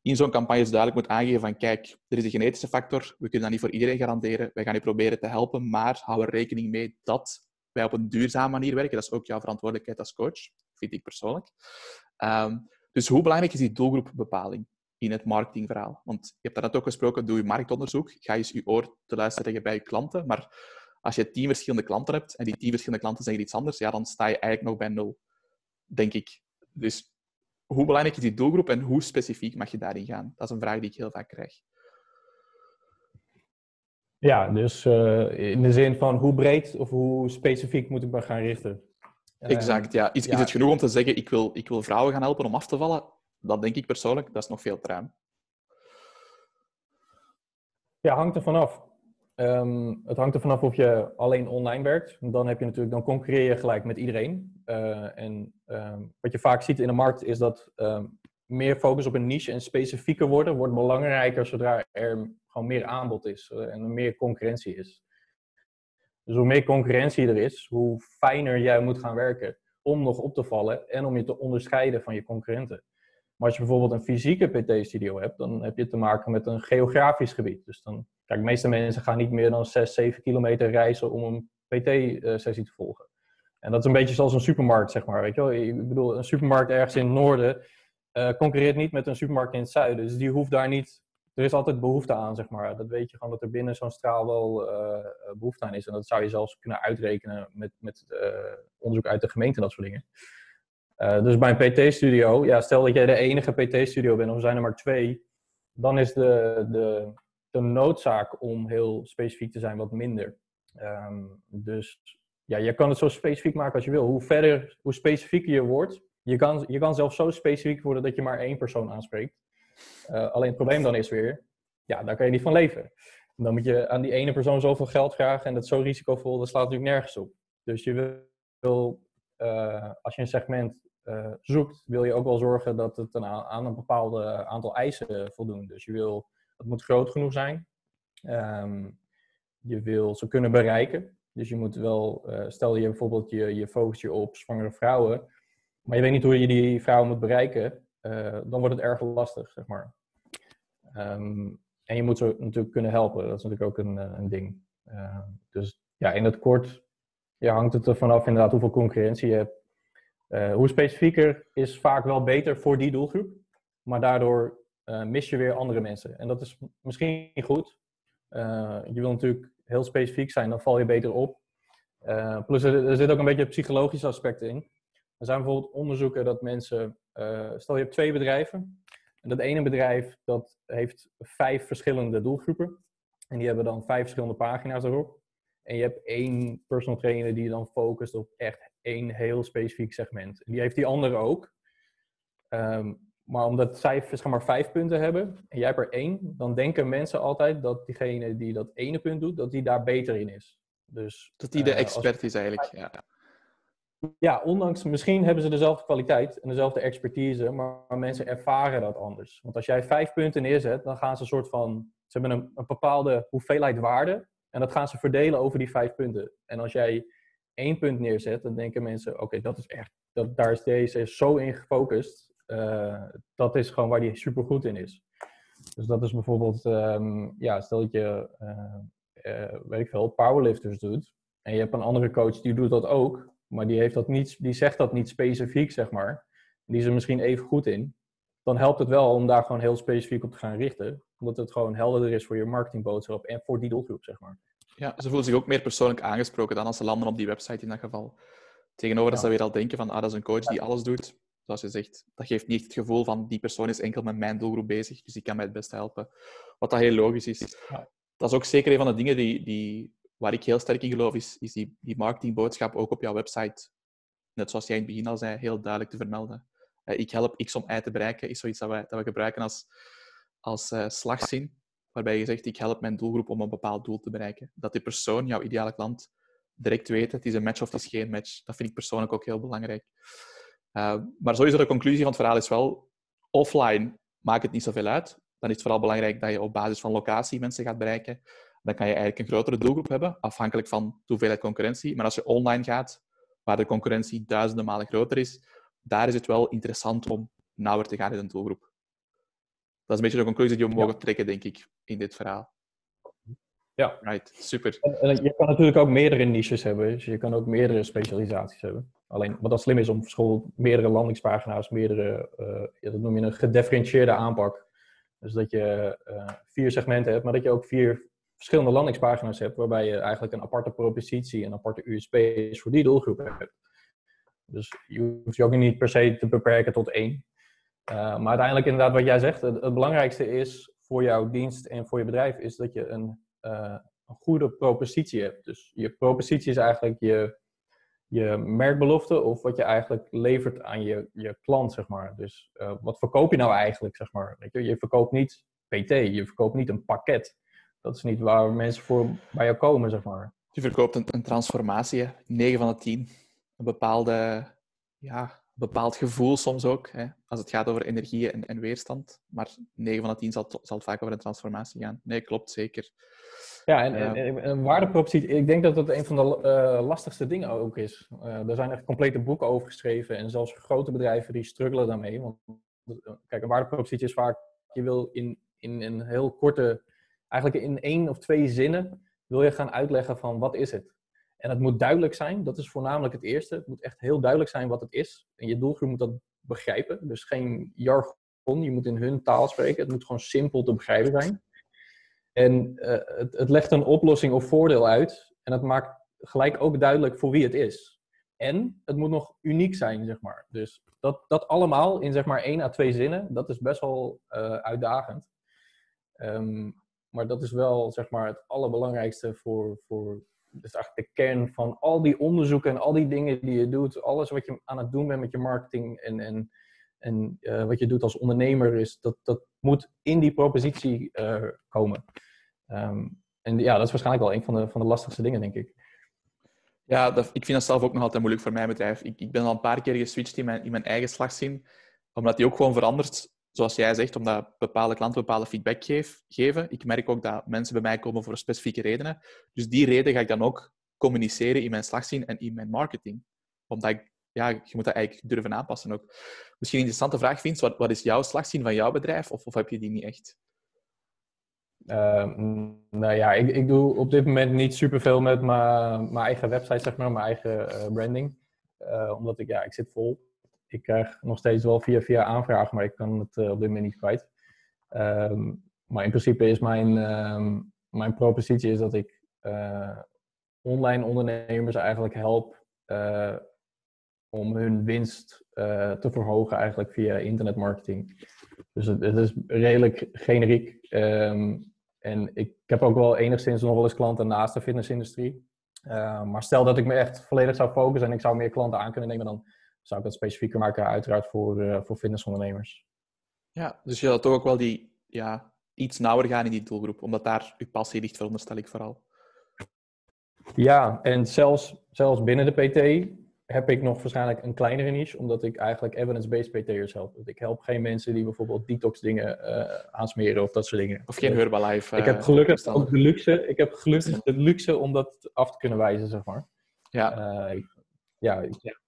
in zo'n campagne duidelijk moet aangeven van kijk, er is een genetische factor, we kunnen dat niet voor iedereen garanderen, wij gaan je proberen te helpen, maar hou er rekening mee dat wij op een duurzame manier werken. Dat is ook jouw verantwoordelijkheid als coach, vind ik persoonlijk. Ehm, dus hoe belangrijk is die doelgroepbepaling? in het marketingverhaal. Want je hebt daarnet ook gesproken, doe je marktonderzoek. Ga eens je oor te luisteren bij je klanten. Maar als je tien verschillende klanten hebt en die tien verschillende klanten zeggen iets anders, ja, dan sta je eigenlijk nog bij nul, denk ik. Dus hoe belangrijk is die doelgroep en hoe specifiek mag je daarin gaan? Dat is een vraag die ik heel vaak krijg. Ja, dus uh, in de zin van hoe breed of hoe specifiek moet ik me gaan richten? Exact, ja. Is, ja. is het genoeg om te zeggen, ik wil, ik wil vrouwen gaan helpen om af te vallen? dat denk ik persoonlijk, dat is nog veel te ruim. Ja, hangt er vanaf. Um, het hangt er vanaf of je alleen online werkt. Dan heb je natuurlijk, dan concurreer je gelijk met iedereen. Uh, en um, wat je vaak ziet in de markt is dat um, meer focus op een niche en specifieker worden wordt belangrijker zodra er gewoon meer aanbod is uh, en er meer concurrentie is. Dus hoe meer concurrentie er is, hoe fijner jij moet gaan werken om nog op te vallen en om je te onderscheiden van je concurrenten. Maar als je bijvoorbeeld een fysieke PT-studio hebt, dan heb je te maken met een geografisch gebied. Dus dan, kijk, de meeste mensen gaan niet meer dan 6, 7 kilometer reizen om een PT-sessie te volgen. En dat is een beetje zoals een supermarkt, zeg maar. Weet je wel? Ik bedoel, een supermarkt ergens in het noorden uh, concurreert niet met een supermarkt in het zuiden. Dus die hoeft daar niet. Er is altijd behoefte aan, zeg maar. Dat weet je gewoon dat er binnen zo'n straal wel uh, behoefte aan is. En dat zou je zelfs kunnen uitrekenen met, met onderzoek uit de gemeente en dat soort dingen. Dus bij een PT-studio, ja, stel dat jij de enige PT-studio bent of zijn er maar twee, dan is de, de, de noodzaak om heel specifiek te zijn wat minder. Um, dus ja, je kan het zo specifiek maken als je wil. Hoe verder, hoe specifieker je wordt, je kan, je kan zelfs zo specifiek worden dat je maar één persoon aanspreekt. Uh, alleen het probleem dan is weer, ja, daar kan je niet van leven. dan moet je aan die ene persoon zoveel geld vragen en dat zo risicovol, dat slaat natuurlijk nergens op. Dus je wil, uh, als je een segment uh, zoekt, wil je ook wel zorgen dat het een aan een bepaald aantal eisen voldoen. Dus je wil, het moet groot genoeg zijn. Um, je wil ze kunnen bereiken. Dus je moet wel, uh, stel je bijvoorbeeld je, je focust je op zwangere vrouwen, maar je weet niet hoe je die vrouwen moet bereiken, uh, dan wordt het erg lastig, zeg maar. Um, en je moet ze natuurlijk kunnen helpen, dat is natuurlijk ook een, een ding. Uh, dus ja, in het kort ja, hangt het er vanaf inderdaad hoeveel concurrentie je hebt. Hoe specifieker is vaak wel beter voor die doelgroep, maar daardoor uh, mis je weer andere mensen. En dat is misschien goed. Uh, je wil natuurlijk heel specifiek zijn, dan val je beter op. plus er, zit ook een beetje psychologisch aspect in. Er zijn bijvoorbeeld onderzoeken dat mensen, stel je hebt twee bedrijven, en dat ene bedrijf dat heeft vijf verschillende doelgroepen. En die hebben dan vijf verschillende pagina's erop. En je hebt één personal trainer die dan focust op echt één heel specifiek segment. Die heeft die andere ook. Ehm, maar omdat zij zeg maar vijf punten hebben en jij hebt er één, dan denken mensen altijd dat diegene die dat ene punt doet, dat die daar beter in is. Dus, dat die de expert is eigenlijk, ja. Ja, ondanks, misschien hebben ze dezelfde kwaliteit en dezelfde expertise, maar, mensen ervaren dat anders. Want als jij vijf punten neerzet, dan gaan ze een soort van, ze hebben een, een bepaalde hoeveelheid waarde en dat gaan ze verdelen over die vijf punten. En als jij één punt neerzet, dan denken mensen, oké, dat is echt, dat, daar is deze zo in gefocust, uh, dat is gewoon waar die super goed in is. Dus dat is bijvoorbeeld, um, ja, stel dat je, uh, weet ik veel, powerlifters doet en je hebt een andere coach die doet dat ook, maar die, heeft dat niet, die zegt dat niet specifiek, zeg maar. Die is er misschien even goed in. Dan helpt het wel om daar gewoon heel specifiek op te gaan richten. Omdat het gewoon helderder is voor je marketingboodschap en voor die doelgroep, zeg maar. Ja, ze voelen zich ook meer persoonlijk aangesproken dan als ze landen op die website in dat geval. Tegenover dat ze weer al denken van, ah, dat is een coach die alles doet. Zoals je zegt, dat geeft niet het gevoel van, die persoon is enkel met mijn doelgroep bezig, dus die kan mij het beste helpen. Wat dat heel logisch is. Ja. Dat is ook zeker een van de dingen die, die waar ik heel sterk in geloof, is, is die, die marketingboodschap ook op jouw website, net zoals jij in het begin al zei, heel duidelijk te vermelden. Uh, ik help X om Y te bereiken, is zoiets dat we, dat we gebruiken als, als uh, slagzin, waarbij je zegt, ik help mijn doelgroep om een bepaald doel te bereiken. Dat die persoon, jouw ideale klant, direct weet, het is een match of het is geen match. Dat vind ik persoonlijk ook heel belangrijk. Uh, maar sowieso de conclusie van het verhaal is wel, offline maakt het niet zoveel uit. Dan is het vooral belangrijk dat je op basis van locatie mensen gaat bereiken dan kan je eigenlijk een grotere doelgroep hebben, afhankelijk van de hoeveelheid concurrentie. Maar als je online gaat, waar de concurrentie duizenden malen groter is, daar is het wel interessant om nauwer te gaan in een doelgroep. Dat is een beetje de conclusie die we mogen trekken, denk ik, in dit verhaal. Ja. Right, super. En, je kan natuurlijk ook meerdere niches hebben, dus je kan ook meerdere specialisaties hebben. Alleen wat dan slim is om bijvoorbeeld meerdere landingspagina's, meerdere, uh, dat noem je een gedifferentieerde aanpak. Dus dat je uh, vier segmenten hebt, maar dat je ook vier verschillende landingspagina's hebt, waarbij je eigenlijk een aparte propositie en aparte USP's voor die doelgroep hebt. Dus je hoeft je ook niet per se te beperken tot één. Uh, maar uiteindelijk inderdaad wat jij zegt, het, belangrijkste is voor jouw dienst en voor je bedrijf is dat je een, een goede propositie hebt. Dus je propositie is eigenlijk je, je merkbelofte of wat je eigenlijk levert aan je, je klant, zeg maar. Dus uh, wat verkoop je nou eigenlijk, zeg maar. Weet je, je verkoopt niet PT, je verkoopt niet een pakket dat is niet waar mensen voor bij jou komen, zeg maar. Je verkoopt een, een transformatie, 9 van de 10. Een bepaalde, ja, bepaald gevoel soms ook, hè, als het gaat over energie en, en weerstand. Maar 9 van de 10 zal, zal het vaak over een transformatie gaan. Nee, klopt, zeker. Ja, en, uh, en, en waardepropositie, ik denk dat dat een van de uh, lastigste dingen ook is. Uh, er zijn echt complete boeken over geschreven en zelfs grote bedrijven die struggelen daarmee. Want kijk, een waardepropositie is vaak, je wil in, in een heel korte eigenlijk in één of twee zinnen wil je gaan uitleggen van wat is het. En het moet duidelijk zijn, dat is voornamelijk het eerste. Het moet echt heel duidelijk zijn wat het is. En je doelgroep moet dat begrijpen. Dus geen jargon, je moet in hun taal spreken. Het moet gewoon simpel te begrijpen zijn. En uh, het, het legt een oplossing of voordeel uit. En het maakt gelijk ook duidelijk voor wie het is. En het moet nog uniek zijn, zeg maar. Dus dat, dat allemaal in zeg maar één à twee zinnen, dat is best wel uh, uitdagend. Um, maar dat is wel zeg maar, het allerbelangrijkste voor, voor dus eigenlijk de kern van al die onderzoeken en al die dingen die je doet. Alles wat je aan het doen bent met je marketing en, en, en uh, wat je doet als ondernemer, is dat, dat moet in die propositie uh, komen. Um, en ja, dat is waarschijnlijk wel een van de, van de lastigste dingen, denk ik. Ja, dat, ik vind dat zelf ook nog altijd moeilijk voor mijn bedrijf. Ik, ik ben al een paar keer geswitcht in mijn, in mijn eigen slagzin, omdat die ook gewoon verandert zoals jij zegt, omdat bepaalde klanten bepaalde feedback geven. Ik merk ook dat mensen bij mij komen voor specifieke redenen. Dus die reden ga ik dan ook communiceren in mijn slagzin en in mijn marketing. Omdat ik, ja, je moet dat eigenlijk durven aanpassen ook. Misschien een interessante vraag, vindt, wat, wat is jouw slagzin van jouw bedrijf? Of, of heb je die niet echt? Uh, nou ja, ik, ik doe op dit moment niet superveel met mijn eigen website, zeg maar, mijn eigen uh, branding. Uh, omdat ik, ja, ik zit vol ik krijg nog steeds wel via via aanvragen, maar ik kan het uh, op dit moment niet kwijt. Um, maar in principe is mijn, um, mijn propositie is dat ik uh, online ondernemers eigenlijk help uh, om hun winst te verhogen eigenlijk via internetmarketing. Dus het, is redelijk generiek. Um, en ik, ik, heb ook wel enigszins nog wel eens klanten naast de fitnessindustrie. Maar stel dat ik me echt volledig zou focussen en ik zou meer klanten aan kunnen nemen, dan zou ik dat specifieker maken, uiteraard voor, uh, voor fitnessondernemers. Ja, dus je had toch ook wel die ja, iets nauwer gaan in die doelgroep, omdat daar uw passie ligt, veronderstel ik vooral. Ja, en zelfs, zelfs binnen de PT heb ik nog waarschijnlijk een kleinere niche, omdat ik eigenlijk evidence-based PT'ers help. Ik help geen mensen die bijvoorbeeld detox dingen uh, aansmeren of dat soort dingen. Of geen Herbalife. Uh, ik heb eh, gelukkig ook de luxe, ik heb gelukkig de luxe om dat af te kunnen wijzen, zeg maar. Ja. Uh, ja, ik,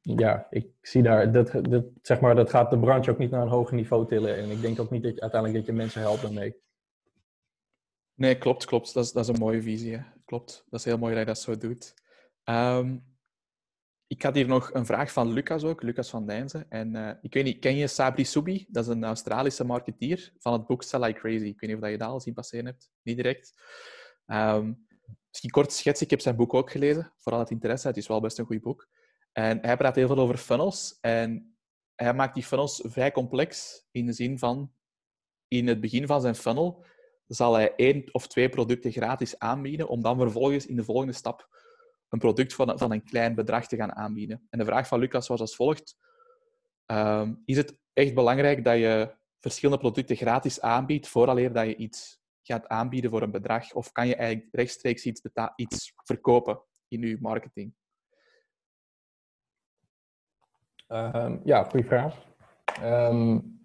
ja, ik zie daar, dat, dat, zeg maar, dat gaat de branche ook niet naar een hoger niveau tillen. En ik denk ook niet dat je uiteindelijk dat je mensen helpt daarmee. Nee, klopt, klopt. Dat is, dat is een mooie visie. Klopt. Dat is heel mooi dat je dat zo doet. Um, ik had hier nog een vraag van Lucas ook, Lucas van Dijnzen. En uh, ik weet niet, ken je Sabri Subi? Dat is een Australische marketeer van het boek Sell Like Crazy. Ik weet niet of je dat al zien passeren hebt. Niet direct. Um, misschien kort schetsen. Ik heb zijn boek ook gelezen. Vooral het interesse. Het is wel best een goed boek. En hij praat heel veel over funnels. En hij maakt die funnels vrij complex. In de zin van, in het begin van zijn funnel zal hij één of twee producten gratis aanbieden, om dan vervolgens in de volgende stap een product van, van een klein bedrag te gaan aanbieden. En de vraag van Lucas was als volgt. Ehm, is het echt belangrijk dat je verschillende producten gratis aanbiedt vooraleer dat je iets gaat aanbieden voor een bedrag? Of kan je eigenlijk rechtstreeks iets, iets verkopen in je marketing? Um, ja, goede vraag. Um,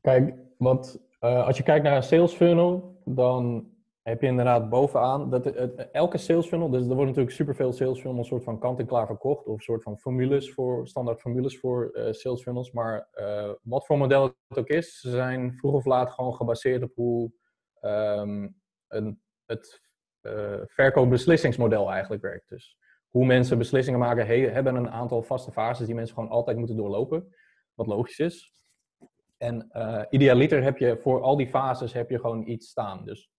kijk, want uh, als je kijkt naar een sales funnel, dan heb je inderdaad bovenaan, dat elke sales funnel, dus er worden natuurlijk superveel sales funnels, een soort van kant-en-klaar verkocht, of een soort van formules voor, standaard formules voor uh, sales funnels. Maar uh, wat voor model het ook is, ze zijn vroeg of laat gewoon gebaseerd op hoe um, een, het verkoopbeslissingsmodel eigenlijk werkt. Dus hoe mensen beslissingen maken, he, hebben een aantal vaste fases die mensen gewoon altijd moeten doorlopen, wat logisch is. En idealiter heb je voor al die fases heb je gewoon iets staan. Dus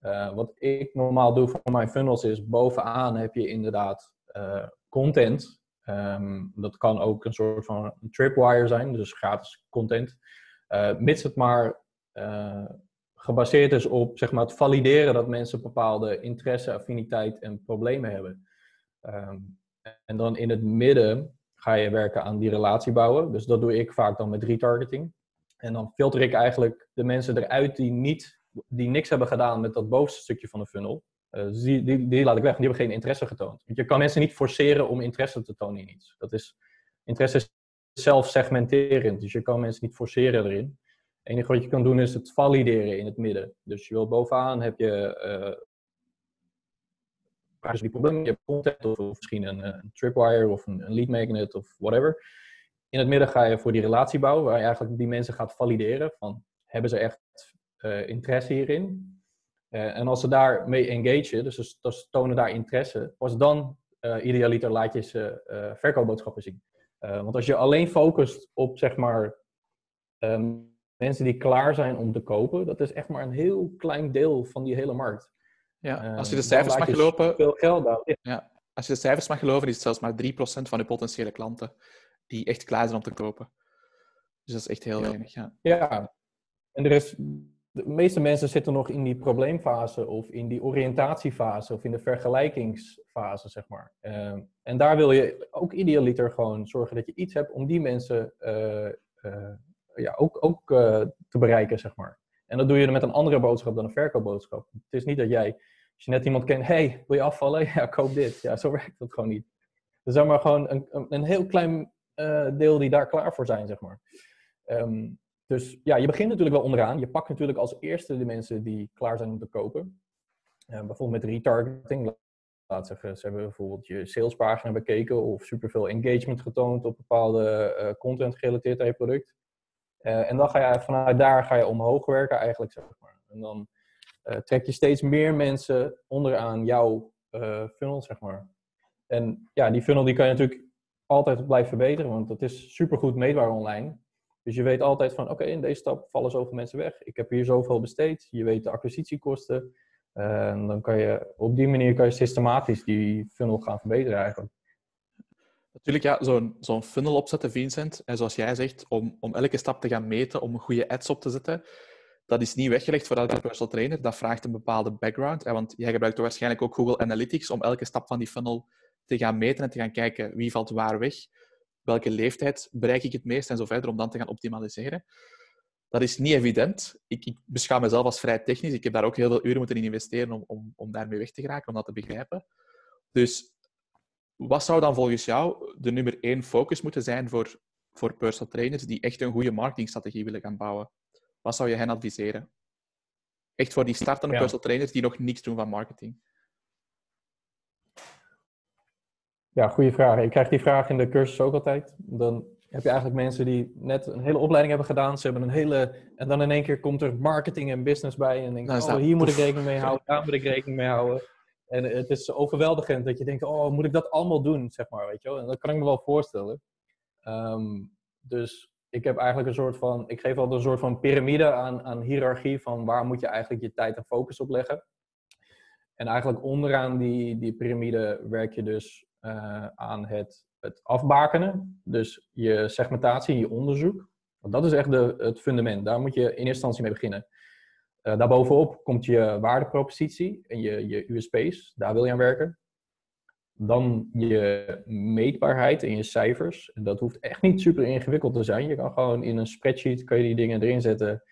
uh, wat ik normaal doe voor mijn funnels is, bovenaan heb je inderdaad uh, content. Um, dat kan ook een soort van tripwire zijn, dus gratis content. Mits het maar gebaseerd is op zeg maar, het valideren dat mensen bepaalde interesse, affiniteit en problemen hebben. Um, en dan in het midden ga je werken aan die relatie bouwen. Dus dat doe ik vaak dan met retargeting. En dan filter ik eigenlijk de mensen eruit die niet die niks hebben gedaan met dat bovenste stukje van de funnel, uh, die, die, die, laat ik weg. Die hebben geen interesse getoond. Want je kan mensen niet forceren om interesse te tonen in iets. Dat is, interesse is zelf segmenterend, dus je kan mensen niet forceren erin. Het enige wat je kan doen is het valideren in het midden. Dus je wil bovenaan heb je uh, die problemen, je hebt content of, misschien een, een, tripwire of een, lead magnet of whatever. In het midden ga je voor die relatie bouwen, waar je eigenlijk die mensen gaat valideren van hebben ze echt uh, interesse hierin. Uh, en als ze daarmee engagen, dus ze, tonen daar interesse, pas dan uh, idealiter laat je ze verkoopboodschappen zien. want als je alleen focust op zeg maar um, mensen die klaar zijn om te kopen, dat is echt maar een heel klein deel van die hele markt. Ja, als je de cijfers mag geloven. Veel geld aan. Ja, als je de cijfers mag geloven, is het zelfs maar 3% van je potentiële klanten die echt klaar zijn om te kopen. Dus dat is echt heel weinig. Ja. ja, en er is de meeste mensen zitten nog in die probleemfase of in die oriëntatiefase of in de vergelijkingsfase, zeg maar. Uh, en daar wil je ook idealiter gewoon zorgen dat je iets hebt om die mensen uh, uh, ja, ook, ook te bereiken, zeg maar. En dat doe je met een andere boodschap dan een verkoopboodschap. Het is niet dat jij, als je net iemand kent, hey, wil je afvallen? <laughs> Ja, koop dit. Ja, zo <laughs> werkt dat gewoon niet. Er zijn maar gewoon een, een, heel klein deel die daar klaar voor zijn, zeg maar. Um, dus ja, je begint natuurlijk wel onderaan. Je pakt natuurlijk als eerste de mensen die klaar zijn om te kopen. Uh, bijvoorbeeld met retargeting. Laat zeggen, ze hebben bijvoorbeeld je salespagina bekeken of superveel engagement getoond op bepaalde uh, content gerelateerd aan je product. Uh, en dan ga je vanuit daar ga je omhoog werken eigenlijk, zeg maar. En dan trek je steeds meer mensen onderaan jouw funnel, zeg maar. En ja, die funnel die kan je natuurlijk altijd blijven verbeteren, want dat is supergoed meetbaar online. Dus je weet altijd van, oké, in deze stap vallen zoveel mensen weg. Ik heb hier zoveel besteed. Je weet de acquisitiekosten. En dan kan je op die manier kan je systematisch die funnel gaan verbeteren eigenlijk. Natuurlijk, ja, zo'n funnel opzetten, Vincent. En zoals jij zegt, om, om elke stap te gaan meten, om goede ads op te zetten. dat is niet weggelegd voor elke personal trainer. Dat vraagt een bepaalde background. Want jij gebruikt waarschijnlijk ook Google Analytics om elke stap van die funnel te gaan meten en te gaan kijken wie valt waar weg, welke leeftijd bereik ik het meest en zo verder, om dan te gaan optimaliseren. Dat is niet evident. Ik, ik beschouw mezelf als vrij technisch. Ik heb daar ook heel veel uren moeten in investeren om, om, om daarmee weg te geraken, om dat te begrijpen. Dus wat zou dan volgens jou de nummer één focus moeten zijn voor, voor personal trainers die echt een goede marketingstrategie willen gaan bouwen? Wat zou je hen adviseren? Echt voor die startende ja. personal trainers die nog niks doen van marketing. Ja, goede vraag. Ik krijg die vraag in de cursus ook altijd. Dan heb je eigenlijk mensen die net een hele opleiding hebben gedaan. Ze hebben een hele... En dan in één keer komt er marketing en business bij. En denk nou, oh, hier moet ik rekening mee houden. Daar moet ik rekening mee houden. En het is overweldigend dat je denkt, oh, moet ik dat allemaal doen, zeg maar, weet je. En dat kan ik me wel voorstellen. Ehm, dus ik heb eigenlijk een soort van, ik geef altijd een soort van piramide aan, aan hiërarchie van waar moet je eigenlijk je tijd en focus op leggen. En eigenlijk onderaan die, die piramide werk je dus uh, aan het, het afbakenen. Dus je segmentatie, je onderzoek. Want dat is echt de, het fundament. Daar moet je in eerste instantie mee beginnen. Uh, daarbovenop komt je waardepropositie en je, je USP's. Daar wil je aan werken. Dan je meetbaarheid en je cijfers. En dat hoeft echt niet super ingewikkeld te zijn. Je kan gewoon in een spreadsheet kan je die dingen erin zetten.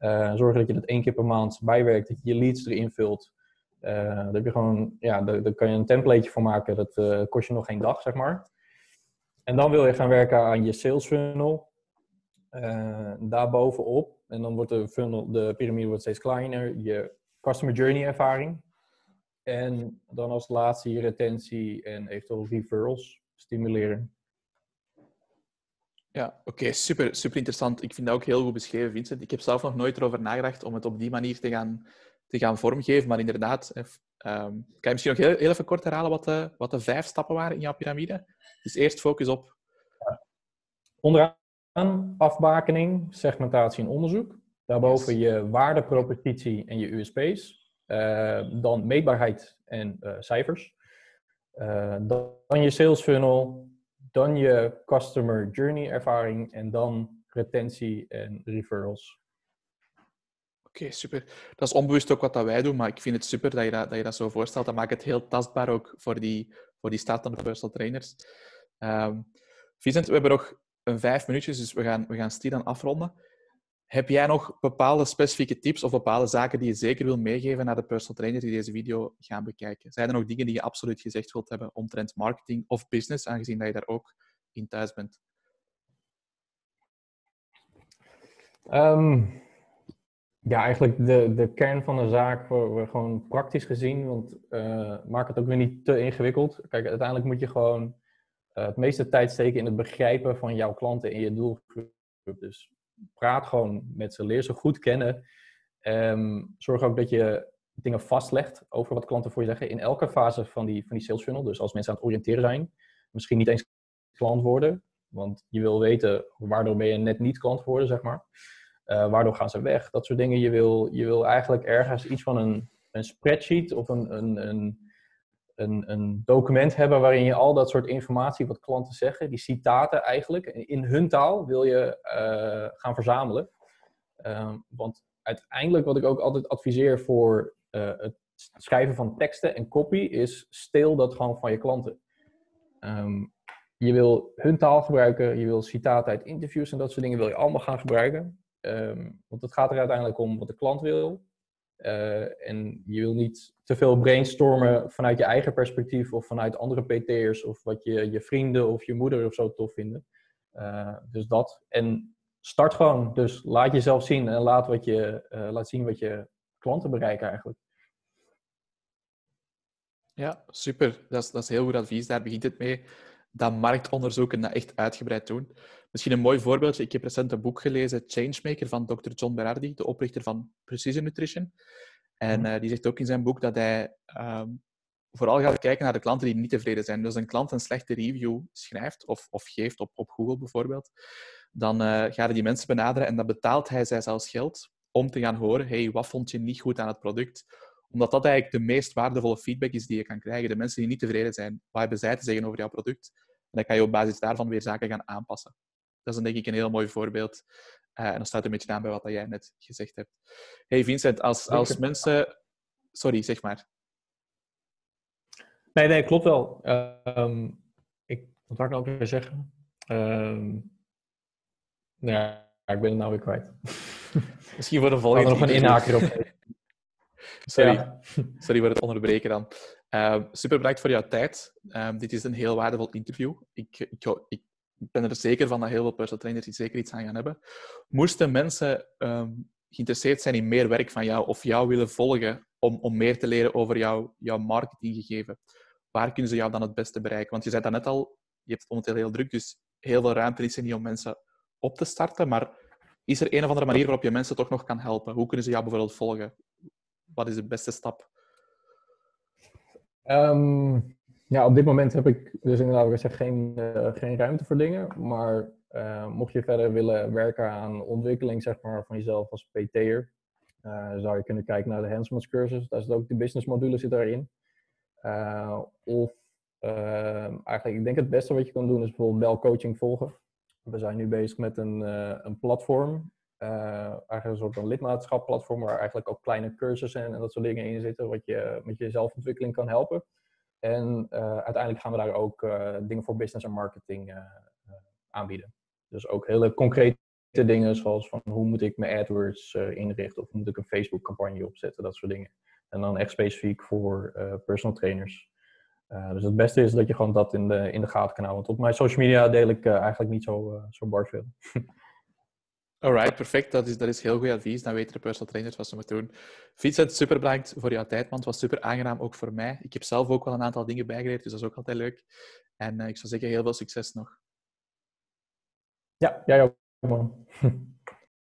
Uh, zorgen dat je dat één keer per maand bijwerkt. Dat je je leads erin vult. Uh, daar, heb je gewoon, ja, daar, kan je een templateje voor maken. Dat kost je nog geen dag, zeg maar. En dan wil je gaan werken aan je sales funnel. Daarbovenop, en dan wordt de funnel, de piramide wordt steeds kleiner, je customer journey ervaring. En dan als laatste je retentie en eventueel referrals stimuleren. Ja, oké, super, super interessant. Ik vind dat ook heel goed beschreven, Vincent. Ik heb zelf nog nooit erover nagedacht om het op die manier te gaan, te gaan vormgeven, maar inderdaad, um, kan je misschien nog heel, heel, even kort herhalen wat de, wat de vijf stappen waren in jouw piramide? Dus eerst focus op... Onderaan afbakening, segmentatie en onderzoek. Daarboven je waardepropositie en je USP's. Uh, dan meetbaarheid en uh, cijfers. Uh, dan je sales funnel. Dan je customer journey ervaring. En dan retentie en referrals. Oké, super. Dat is onbewust ook wat dat wij doen, maar ik vind het super dat je dat, dat, je dat zo voorstelt. Dat maakt het heel tastbaar ook voor die, voor die startende personal trainers. Um, Vincent, we hebben nog een vijf minuutjes, dus we gaan, we gaan stilaan afronden. Heb jij nog bepaalde specifieke tips of bepaalde zaken die je zeker wil meegeven naar de personal trainers die deze video gaan bekijken? Zijn er nog dingen die je absoluut gezegd wilt hebben omtrent marketing of business, aangezien dat je daar ook in thuis bent? Um, ja, eigenlijk de, de kern van de zaak, we, gewoon praktisch gezien, want uh, maak het ook weer niet te ingewikkeld. Kijk, uiteindelijk moet je gewoon uh, het meeste tijd steken in het begrijpen van jouw klanten en je doelgroep. Dus praat gewoon met ze, leer ze goed kennen. Um, zorg ook dat je dingen vastlegt over wat klanten voor je zeggen in elke fase van die, van die sales funnel. Dus als mensen aan het oriënteren zijn, misschien niet eens klant worden, want je wil weten waardoor ben je net niet klant geworden, zeg maar. Uh, waardoor gaan ze weg? Dat soort dingen. Je wil, je wil eigenlijk ergens iets van een, een spreadsheet of een, een, een, een, een document hebben waarin je al dat soort informatie wat klanten zeggen, die citaten eigenlijk, in hun taal wil je uh, gaan verzamelen. Uh, want uiteindelijk wat ik ook altijd adviseer voor uh, het schrijven van teksten en copy is steel dat gewoon van je klanten. Um, je wil hun taal gebruiken, je wil citaten uit interviews en dat soort dingen wil je allemaal gaan gebruiken. Um, want het gaat er uiteindelijk om wat de klant wil. Uh, en je wil niet te veel brainstormen vanuit je eigen perspectief of vanuit andere PT'ers of wat je, je vrienden of je moeder of zo tof vinden. Uh, dus dat. En start gewoon. Dus laat jezelf zien en laat, wat je, uh, laat zien wat je klanten bereiken eigenlijk. Ja, super. Dat is, dat is heel goed advies. Daar begint het mee. Dat marktonderzoek en dat echt uitgebreid doen. Misschien een mooi voorbeeldje. Ik heb recent een boek gelezen, Changemaker, van Dr. John Berardi, de oprichter van Precision Nutrition. En uh, die zegt ook in zijn boek dat hij um, vooral gaat kijken naar de klanten die niet tevreden zijn. Dus een klant een slechte review schrijft of, of geeft op, op Google bijvoorbeeld, dan uh, gaat hij die mensen benaderen en dan betaalt hij zij zelfs geld om te gaan horen, hey, wat vond je niet goed aan het product? Omdat dat eigenlijk de meest waardevolle feedback is die je kan krijgen. De mensen die niet tevreden zijn, wat hebben zij te zeggen over jouw product? En dan kan je op basis daarvan weer zaken gaan aanpassen dat is dan denk ik een heel mooi voorbeeld. en dan staat een beetje aan bij wat jij net gezegd hebt. Hey Vincent, als, als mensen... Sorry, zeg maar. Nee, nee, klopt wel. Uh, ik, wat zou ik nou ook weer zeggen? Uh, nou ja, ik ben het nou weer kwijt. <laughs> Misschien voor de volgende. nog een inhaker op. <laughs> Sorry. <laughs> Sorry voor het onderbreken dan. Uh, super bedankt voor jouw tijd. Dit is een heel waardevol interview. Ik, ik, ik, ben er zeker van dat heel veel personal trainers hier zeker iets aan gaan hebben. Moesten mensen um, geïnteresseerd zijn in meer werk van jou of jou willen volgen om, om meer te leren over jouw, jouw marketinggegeven, waar kunnen ze jou dan het beste bereiken? Want je zei dat net al, je hebt het momenteel heel druk, dus heel veel ruimte is er niet om mensen op te starten. Maar is er een of andere manier waarop je mensen toch nog kan helpen? Hoe kunnen ze jou bijvoorbeeld volgen? Wat is de beste stap? Um, ja, op dit moment heb ik dus inderdaad, ik zeg, geen, uh, geen ruimte voor dingen. Maar uh, mocht je verder willen werken aan ontwikkeling zeg maar, van jezelf als PT'er, uh, zou je kunnen kijken naar de Handsmans cursus. Daar zit ook de business module zit daarin. of eigenlijk, ik denk het beste wat je kan doen is bijvoorbeeld wel coaching volgen. We zijn nu bezig met een, een platform eigenlijk een soort van lidmaatschapplatform waar eigenlijk ook kleine cursussen en, dat soort dingen in zitten, wat je met je zelfontwikkeling kan helpen. En uh, uiteindelijk gaan we daar ook uh, dingen voor business en marketing aanbieden. Dus ook hele concrete dingen zoals van hoe moet ik mijn AdWords inrichten of hoe moet ik een Facebook campagne opzetten, dat soort dingen. En dan echt specifiek voor personal trainers. dus het beste is dat je gewoon dat in de, in de gaten kan houden. Want op mijn social media deel ik eigenlijk niet zo, zo bar veel. <laughs> Alright, perfect. Dat is, dat is heel goed advies. Dan weten de personal trainers wat ze moeten doen. Vincent, super bedankt voor jouw tijd, man. Het was super aangenaam, ook voor mij. Ik heb zelf ook wel een aantal dingen bijgeleerd, dus dat is ook altijd leuk. En uh, ik zou zeggen, heel veel succes nog. Ja, jij ook, man. <laughs>